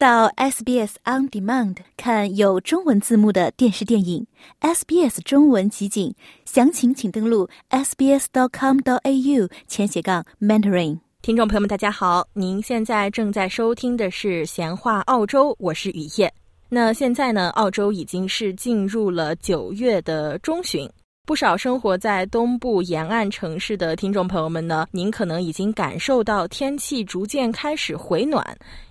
到 SBS On Demand 看有中文字幕的电视电影，SBS 中文集锦，详情请登录 sbs dot com dot au 前斜杠 mentoring。听众朋友们，大家好，您现在正在收听的是闲话澳洲，我是雨夜。那现在呢，澳洲已经是进入了九月的中旬。不少生活在东部沿岸城市的听众朋友们呢，您可能已经感受到天气逐渐开始回暖，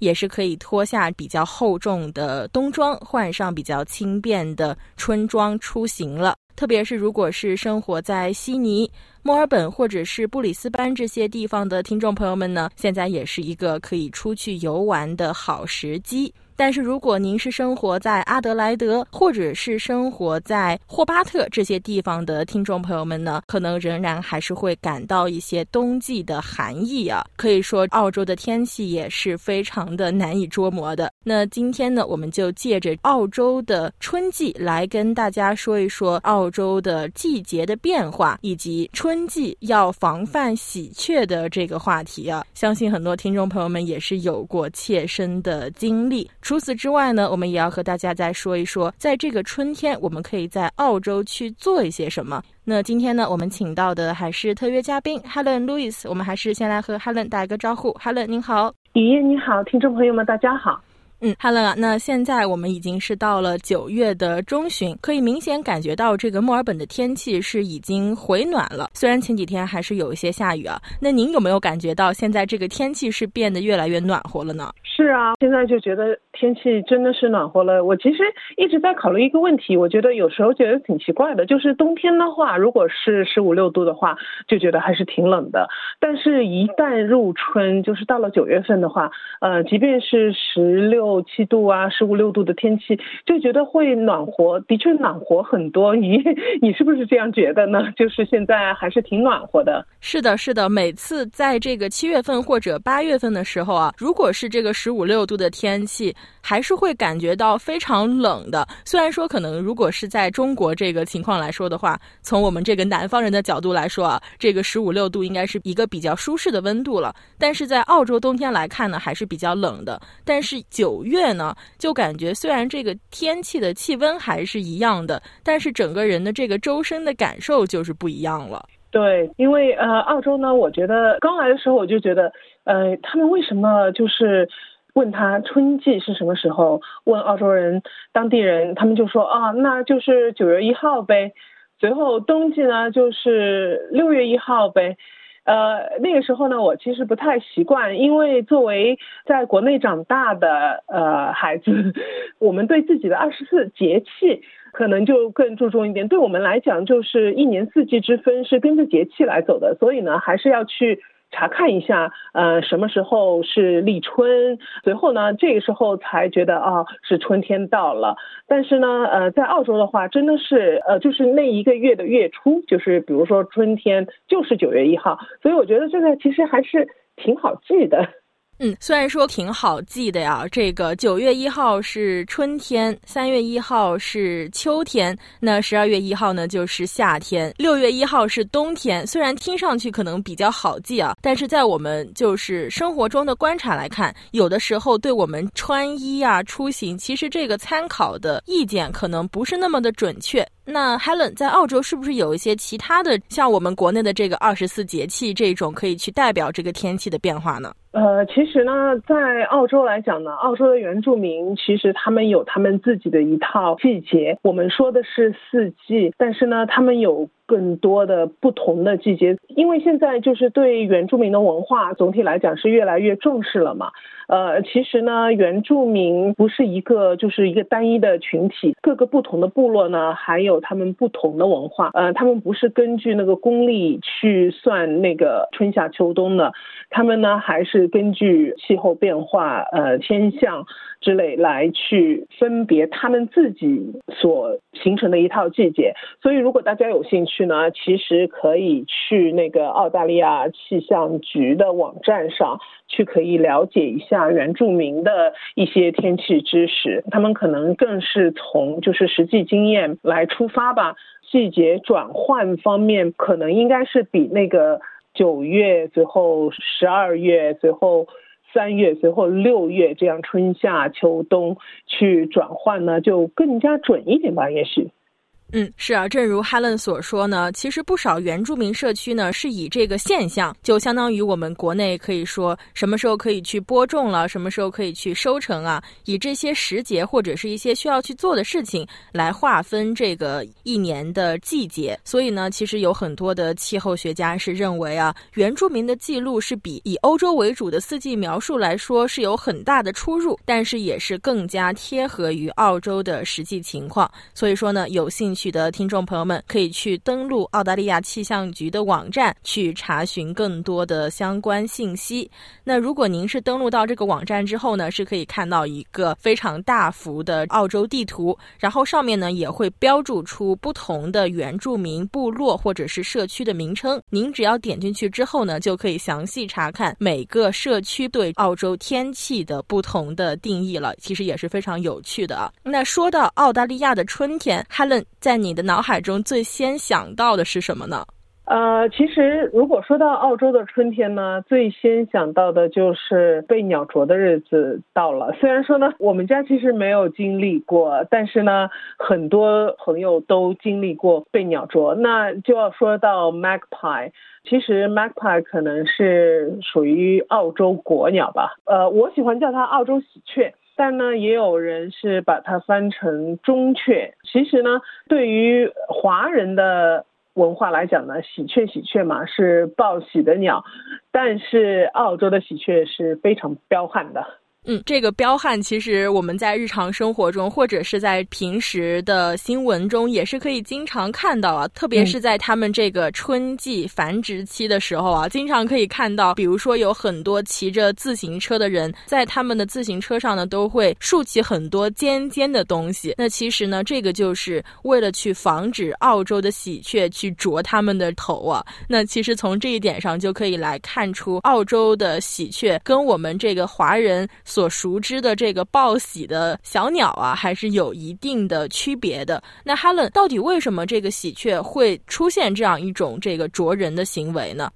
也是可以脱下比较厚重的冬装，换上比较轻便的春装出行了。特别是如果是生活在悉尼、墨尔本或者是布里斯班这些地方的听众朋友们呢，现在也是一个可以出去游玩的好时机。但是，如果您是生活在阿德莱德，或者是生活在霍巴特这些地方的听众朋友们呢，可能仍然还是会感到一些冬季的寒意啊。可以说，澳洲的天气也是非常的难以捉摸的。那今天呢，我们就借着澳洲的春季来跟大家说一说澳洲的季节的变化，以及春季要防范喜鹊的这个话题啊。相信很多听众朋友们也是有过切身的经历。除此之外呢，我们也要和大家再说一说，在这个春天，我们可以在澳洲去做一些什么。那今天呢，我们请到的还是特约嘉宾 Helen Louis，我们还是先来和 Helen 打一个招呼。Helen，您好。咦你好，听众朋友们，大家好。嗯，Helen 啊，那现在我们已经是到了九月的中旬，可以明显感觉到这个墨尔本的天气是已经回暖了。虽然前几天还是有一些下雨啊，那您有没有感觉到现在这个天气是变得越来越暖和了呢？是啊，现在就觉得天气真的是暖和了。我其实一直在考虑一个问题，我觉得有时候觉得挺奇怪的，就是冬天的话，如果是十五六度的话，就觉得还是挺冷的。但是，一旦入春，就是到了九月份的话，呃，即便是十六。六七度啊，十五六度的天气就觉得会暖和，的确暖和很多。你你是不是这样觉得呢？就是现在还是挺暖和的。是的，是的。每次在这个七月份或者八月份的时候啊，如果是这个十五六度的天气，还是会感觉到非常冷的。虽然说可能如果是在中国这个情况来说的话，从我们这个南方人的角度来说啊，这个十五六度应该是一个比较舒适的温度了。但是在澳洲冬天来看呢，还是比较冷的。但是九九月呢，就感觉虽然这个天气的气温还是一样的，但是整个人的这个周身的感受就是不一样了。对，因为呃，澳洲呢，我觉得刚来的时候我就觉得，呃，他们为什么就是问他春季是什么时候？问澳洲人当地人，他们就说啊，那就是九月一号呗。随后冬季呢，就是六月一号呗。呃，那个时候呢，我其实不太习惯，因为作为在国内长大的呃孩子，我们对自己的二十四节气可能就更注重一点。对我们来讲，就是一年四季之分是跟着节气来走的，所以呢，还是要去。查看一下，呃，什么时候是立春？随后呢，这个时候才觉得啊，是春天到了。但是呢，呃，在澳洲的话，真的是，呃，就是那一个月的月初，就是比如说春天，就是九月一号。所以我觉得这个其实还是挺好记的。嗯，虽然说挺好记的呀，这个九月一号是春天，三月一号是秋天，那十二月一号呢就是夏天，六月一号是冬天。虽然听上去可能比较好记啊，但是在我们就是生活中的观察来看，有的时候对我们穿衣啊、出行，其实这个参考的意见可能不是那么的准确。那 Helen 在澳洲是不是有一些其他的，像我们国内的这个二十四节气这种，可以去代表这个天气的变化呢？呃，其实呢，在澳洲来讲呢，澳洲的原住民其实他们有他们自己的一套季节，我们说的是四季，但是呢，他们有。更多的不同的季节，因为现在就是对原住民的文化总体来讲是越来越重视了嘛。呃，其实呢，原住民不是一个就是一个单一的群体，各个不同的部落呢，还有他们不同的文化。呃，他们不是根据那个公历去算那个春夏秋冬的，他们呢还是根据气候变化、呃天象之类来去分别他们自己所形成的一套季节。所以，如果大家有兴趣，呢，其实可以去那个澳大利亚气象局的网站上去，可以了解一下原住民的一些天气知识。他们可能更是从就是实际经验来出发吧。季节转换方面，可能应该是比那个九月，最后十二月，最后。三月，随后六月这样春夏秋冬去转换呢，就更加准一点吧，也许。嗯，是啊，正如 Helen 所说呢，其实不少原住民社区呢是以这个现象，就相当于我们国内可以说什么时候可以去播种了，什么时候可以去收成啊，以这些时节或者是一些需要去做的事情来划分这个一年的季节。所以呢，其实有很多的气候学家是认为啊，原住民的记录是比以欧洲为主的四季描述来说是有很大的出入，但是也是更加贴合于澳洲的实际情况。所以说呢，有幸趣的听众朋友们可以去登录澳大利亚气象局的网站去查询更多的相关信息。那如果您是登录到这个网站之后呢，是可以看到一个非常大幅的澳洲地图，然后上面呢也会标注出不同的原住民部落或者是社区的名称。您只要点进去之后呢，就可以详细查看每个社区对澳洲天气的不同的定义了。其实也是非常有趣的啊。那说到澳大利亚的春天，Helen。在你的脑海中最先想到的是什么呢？呃，其实如果说到澳洲的春天呢，最先想到的就是被鸟啄的日子到了。虽然说呢，我们家其实没有经历过，但是呢，很多朋友都经历过被鸟啄。那就要说到 magpie，其实 magpie 可能是属于澳洲国鸟吧。呃，我喜欢叫它澳洲喜鹊。但呢，也有人是把它翻成中雀。其实呢，对于华人的文化来讲呢，喜鹊喜鹊嘛是报喜的鸟，但是澳洲的喜鹊是非常彪悍的。嗯，这个彪悍其实我们在日常生活中，或者是在平时的新闻中，也是可以经常看到啊。特别是在他们这个春季繁殖期的时候啊，经常可以看到，比如说有很多骑着自行车的人，在他们的自行车上呢，都会竖起很多尖尖的东西。那其实呢，这个就是为了去防止澳洲的喜鹊去啄他们的头啊。那其实从这一点上就可以来看出，澳洲的喜鹊跟我们这个华人。所熟知的这个报喜的小鸟啊，还是有一定的区别的。那哈伦到底为什么这个喜鹊会出现这样一种这个啄人的行为呢？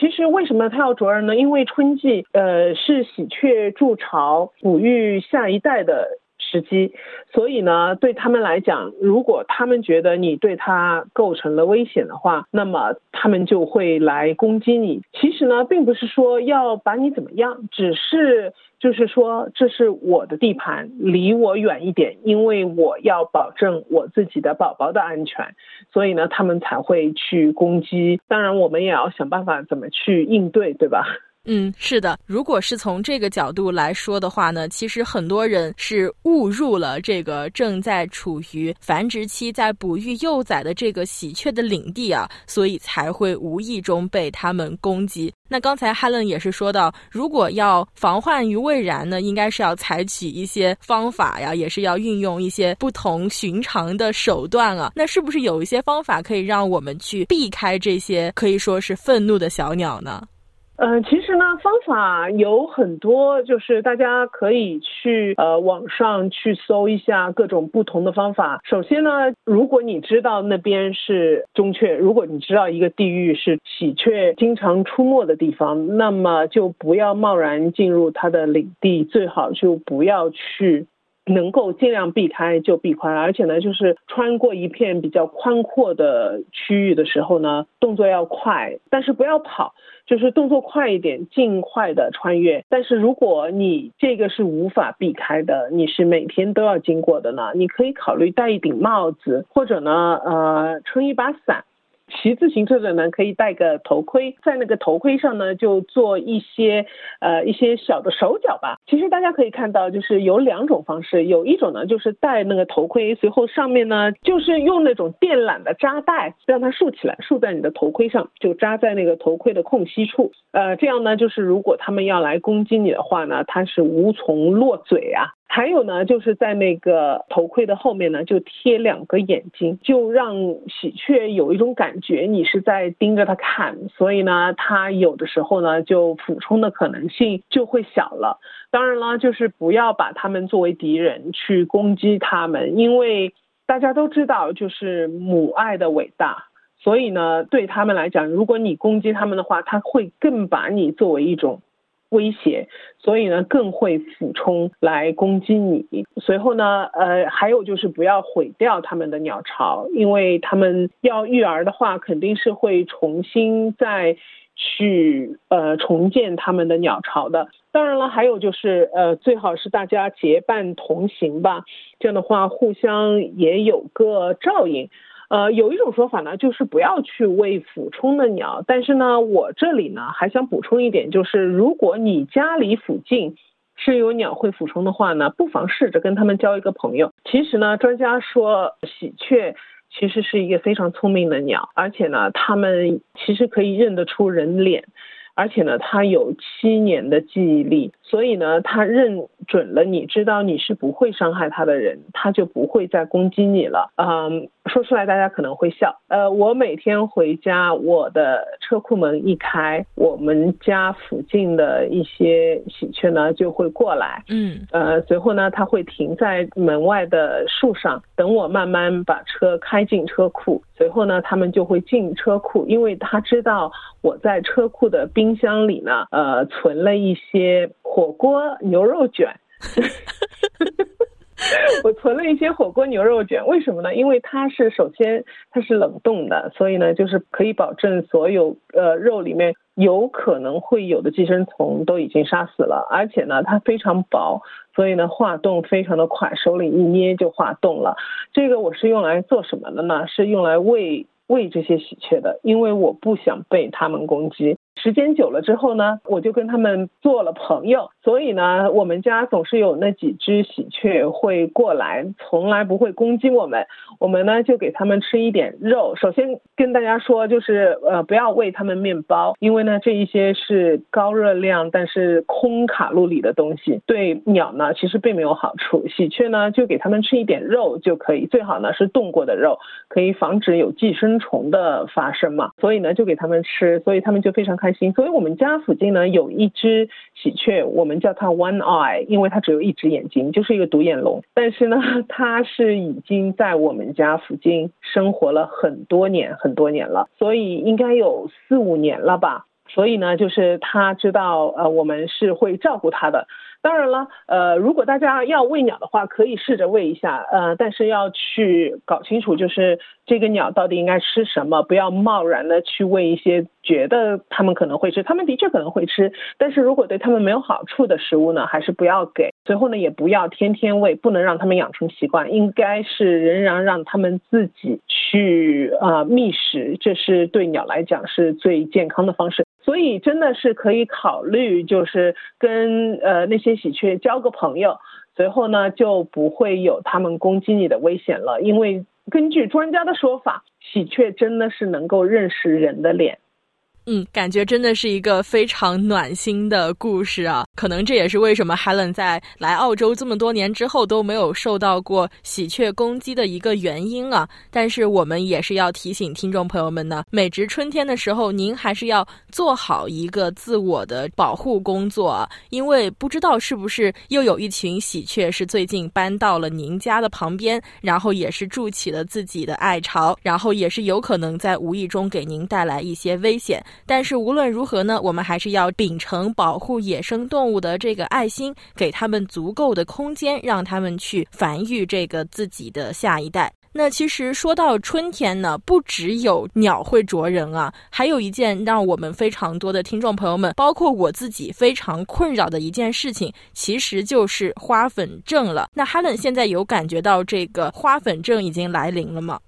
其实为什么它要啄人呢？因为春季呃是喜鹊筑巢、哺育下一代的。时机，所以呢，对他们来讲，如果他们觉得你对他构成了危险的话，那么他们就会来攻击你。其实呢，并不是说要把你怎么样，只是就是说这是我的地盘，离我远一点，因为我要保证我自己的宝宝的安全，所以呢，他们才会去攻击。当然，我们也要想办法怎么去应对，对吧？嗯，是的。如果是从这个角度来说的话呢，其实很多人是误入了这个正在处于繁殖期、在哺育幼崽的这个喜鹊的领地啊，所以才会无意中被他们攻击。那刚才 Helen 也是说到，如果要防患于未然呢，应该是要采取一些方法呀，也是要运用一些不同寻常的手段啊。那是不是有一些方法可以让我们去避开这些可以说是愤怒的小鸟呢？嗯，其实呢，方法有很多，就是大家可以去呃网上去搜一下各种不同的方法。首先呢，如果你知道那边是中雀，如果你知道一个地域是喜鹊经常出没的地方，那么就不要贸然进入它的领地，最好就不要去。能够尽量避开就避开，而且呢，就是穿过一片比较宽阔的区域的时候呢，动作要快，但是不要跑，就是动作快一点，尽快的穿越。但是如果你这个是无法避开的，你是每天都要经过的呢，你可以考虑戴一顶帽子，或者呢，呃，撑一把伞。骑自行车的呢，可以戴个头盔，在那个头盔上呢，就做一些呃一些小的手脚吧。其实大家可以看到，就是有两种方式，有一种呢就是戴那个头盔，随后上面呢就是用那种电缆的扎带让它竖起来，竖在你的头盔上，就扎在那个头盔的空隙处。呃，这样呢，就是如果他们要来攻击你的话呢，它是无从落嘴啊。还有呢，就是在那个头盔的后面呢，就贴两个眼睛，就让喜鹊有一种感觉你是在盯着它看，所以呢，它有的时候呢，就俯冲的可能性就会小了。当然了，就是不要把它们作为敌人去攻击它们，因为大家都知道，就是母爱的伟大，所以呢，对他们来讲，如果你攻击他们的话，他会更把你作为一种。威胁，所以呢更会俯冲来攻击你。随后呢，呃，还有就是不要毁掉他们的鸟巢，因为他们要育儿的话，肯定是会重新再去呃重建他们的鸟巢的。当然了，还有就是呃，最好是大家结伴同行吧，这样的话互相也有个照应。呃，有一种说法呢，就是不要去喂俯冲的鸟。但是呢，我这里呢还想补充一点，就是如果你家里附近是有鸟会俯冲的话呢，不妨试着跟他们交一个朋友。其实呢，专家说喜鹊其实是一个非常聪明的鸟，而且呢，它们其实可以认得出人脸。而且呢，它有七年的记忆力，所以呢，它认准了你知道你是不会伤害它的人，它就不会再攻击你了。嗯，说出来大家可能会笑。呃，我每天回家，我的车库门一开，我们家附近的一些喜鹊呢就会过来。嗯，呃，随后呢，它会停在门外的树上，等我慢慢把车开进车库。随后呢，他们就会进车库，因为他知道我在车库的冰箱里呢，呃，存了一些火锅牛肉卷。我存了一些火锅牛肉卷，为什么呢？因为它是首先它是冷冻的，所以呢，就是可以保证所有呃肉里面有可能会有的寄生虫都已经杀死了，而且呢，它非常薄，所以呢化冻非常的快，手里一捏就化冻了。这个我是用来做什么的呢？是用来喂喂这些喜鹊的，因为我不想被它们攻击。时间久了之后呢，我就跟他们做了朋友，所以呢，我们家总是有那几只喜鹊会过来，从来不会攻击我们。我们呢就给他们吃一点肉。首先跟大家说，就是呃不要喂他们面包，因为呢这一些是高热量但是空卡路里的东西，对鸟呢其实并没有好处。喜鹊呢就给他们吃一点肉就可以，最好呢是冻过的肉，可以防止有寄生虫的发生嘛。所以呢就给他们吃，所以他们就非常开。所以，我们家附近呢有一只喜鹊，我们叫它 One Eye，因为它只有一只眼睛，就是一个独眼龙。但是呢，它是已经在我们家附近生活了很多年，很多年了，所以应该有四五年了吧。所以呢，就是他知道，呃，我们是会照顾它的。当然了，呃，如果大家要喂鸟的话，可以试着喂一下，呃，但是要去搞清楚，就是这个鸟到底应该吃什么，不要贸然的去喂一些觉得他们可能会吃，他们的确可能会吃，但是如果对他们没有好处的食物呢，还是不要给。随后呢，也不要天天喂，不能让他们养成习惯，应该是仍然让他们自己去啊觅食，这是对鸟来讲是最健康的方式。所以真的是可以考虑，就是跟呃那些喜鹊交个朋友，随后呢就不会有他们攻击你的危险了。因为根据专家的说法，喜鹊真的是能够认识人的脸。嗯，感觉真的是一个非常暖心的故事啊！可能这也是为什么 Helen 在来澳洲这么多年之后都没有受到过喜鹊攻击的一个原因啊！但是我们也是要提醒听众朋友们呢，每值春天的时候，您还是要做好一个自我的保护工作！因为不知道是不是又有一群喜鹊是最近搬到了您家的旁边，然后也是筑起了自己的爱巢，然后也是有可能在无意中给您带来一些危险。但是无论如何呢，我们还是要秉承保护野生动物的这个爱心，给他们足够的空间，让他们去繁育这个自己的下一代。那其实说到春天呢，不只有鸟会啄人啊，还有一件让我们非常多的听众朋友们，包括我自己非常困扰的一件事情，其实就是花粉症了。那 Helen 现在有感觉到这个花粉症已经来临了吗？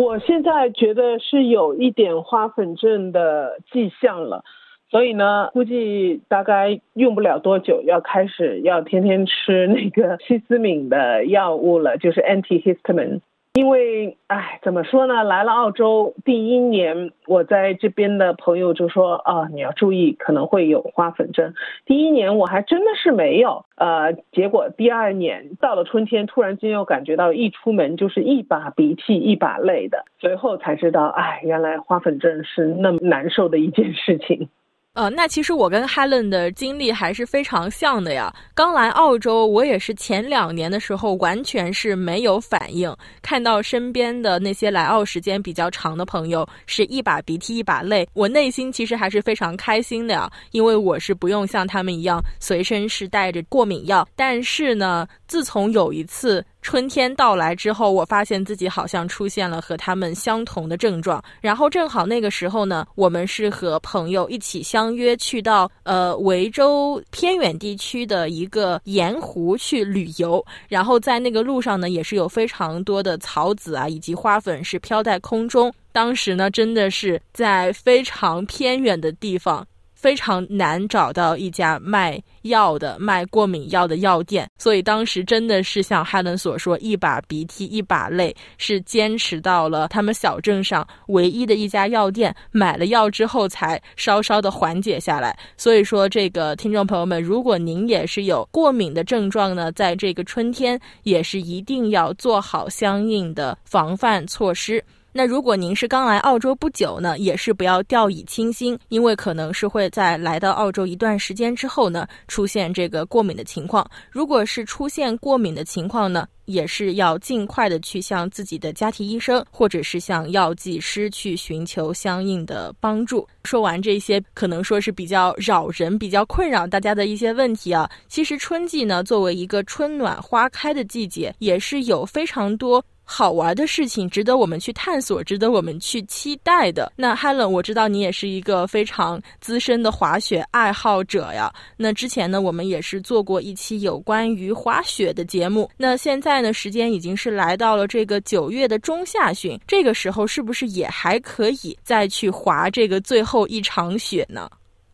我现在觉得是有一点花粉症的迹象了，所以呢，估计大概用不了多久，要开始要天天吃那个西斯敏的药物了，就是 antihistamine。因为，哎，怎么说呢？来了澳洲第一年，我在这边的朋友就说啊，你要注意，可能会有花粉症。第一年我还真的是没有，呃，结果第二年到了春天，突然间又感觉到一出门就是一把鼻涕一把泪的，随后才知道，哎，原来花粉症是那么难受的一件事情。呃，那其实我跟 Helen 的经历还是非常像的呀。刚来澳洲，我也是前两年的时候完全是没有反应，看到身边的那些来澳时间比较长的朋友是一把鼻涕一把泪，我内心其实还是非常开心的呀，因为我是不用像他们一样随身是带着过敏药。但是呢，自从有一次。春天到来之后，我发现自己好像出现了和他们相同的症状。然后正好那个时候呢，我们是和朋友一起相约去到呃维州偏远地区的一个盐湖去旅游。然后在那个路上呢，也是有非常多的草籽啊，以及花粉是飘在空中。当时呢，真的是在非常偏远的地方。非常难找到一家卖药的、卖过敏药的药店，所以当时真的是像哈伦所说，一把鼻涕一把泪，是坚持到了他们小镇上唯一的一家药店，买了药之后才稍稍的缓解下来。所以说，这个听众朋友们，如果您也是有过敏的症状呢，在这个春天也是一定要做好相应的防范措施。那如果您是刚来澳洲不久呢，也是不要掉以轻心，因为可能是会在来到澳洲一段时间之后呢，出现这个过敏的情况。如果是出现过敏的情况呢，也是要尽快的去向自己的家庭医生或者是向药剂师去寻求相应的帮助。说完这些，可能说是比较扰人、比较困扰大家的一些问题啊。其实春季呢，作为一个春暖花开的季节，也是有非常多。好玩的事情，值得我们去探索，值得我们去期待的。那 Helen，我知道你也是一个非常资深的滑雪爱好者呀。那之前呢，我们也是做过一期有关于滑雪的节目。那现在呢，时间已经是来到了这个九月的中下旬，这个时候是不是也还可以再去滑这个最后一场雪呢？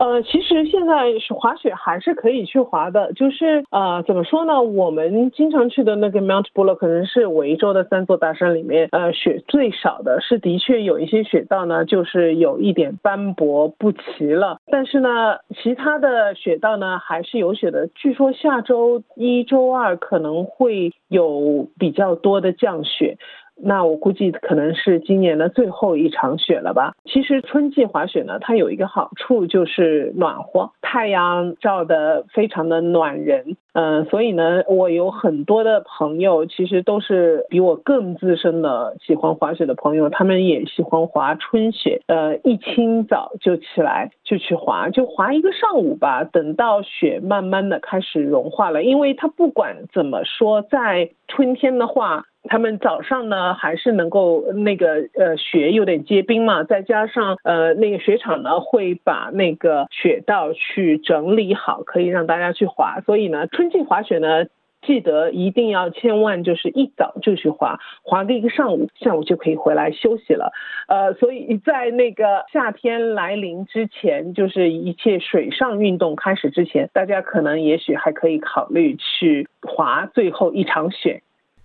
呃，其实现在是滑雪还是可以去滑的，就是呃，怎么说呢？我们经常去的那个 Mount Buller 可能是维州的三座大山里面，呃，雪最少的，是的确有一些雪道呢，就是有一点斑驳不齐了。但是呢，其他的雪道呢还是有雪的。据说下周一周二可能会有比较多的降雪。那我估计可能是今年的最后一场雪了吧。其实春季滑雪呢，它有一个好处就是暖和，太阳照的非常的暖人。嗯，所以呢，我有很多的朋友，其实都是比我更资深的喜欢滑雪的朋友，他们也喜欢滑春雪。呃，一清早就起来就去滑，就滑一个上午吧。等到雪慢慢的开始融化了，因为它不管怎么说，在春天的话。他们早上呢还是能够那个呃雪有点结冰嘛，再加上呃那个雪场呢会把那个雪道去整理好，可以让大家去滑。所以呢，春季滑雪呢，记得一定要千万就是一早就去滑，滑个一个上午，下午就可以回来休息了。呃，所以在那个夏天来临之前，就是一切水上运动开始之前，大家可能也许还可以考虑去滑最后一场雪。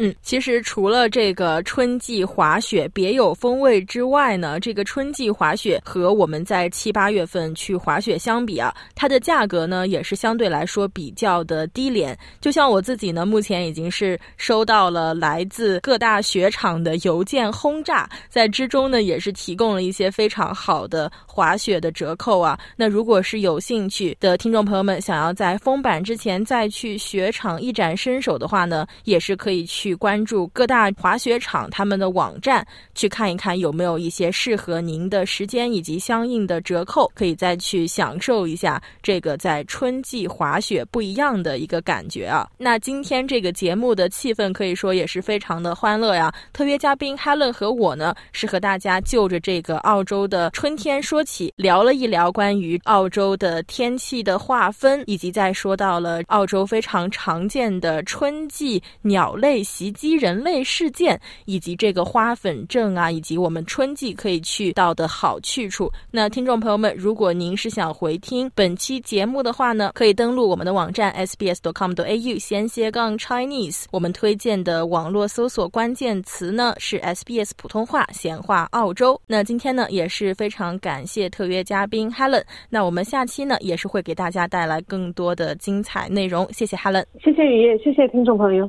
嗯，其实除了这个春季滑雪别有风味之外呢，这个春季滑雪和我们在七八月份去滑雪相比啊，它的价格呢也是相对来说比较的低廉。就像我自己呢，目前已经是收到了来自各大雪场的邮件轰炸，在之中呢也是提供了一些非常好的滑雪的折扣啊。那如果是有兴趣的听众朋友们，想要在封板之前再去雪场一展身手的话呢，也是可以去。去关注各大滑雪场他们的网站，去看一看有没有一些适合您的时间以及相应的折扣，可以再去享受一下这个在春季滑雪不一样的一个感觉啊！那今天这个节目的气氛可以说也是非常的欢乐呀。特约嘉宾 Helen 和我呢，是和大家就着这个澳洲的春天说起，聊了一聊关于澳洲的天气的划分，以及再说到了澳洲非常常见的春季鸟类。袭击人类事件，以及这个花粉症啊，以及我们春季可以去到的好去处。那听众朋友们，如果您是想回听本期节目的话呢，可以登录我们的网站 sbs.com.au 闲斜杠 Chinese。我们推荐的网络搜索关键词呢是 SBS 普通话闲话澳洲。那今天呢也是非常感谢特约嘉宾 Helen。那我们下期呢也是会给大家带来更多的精彩内容。谢谢 Helen，谢谢雨夜，谢谢听众朋友。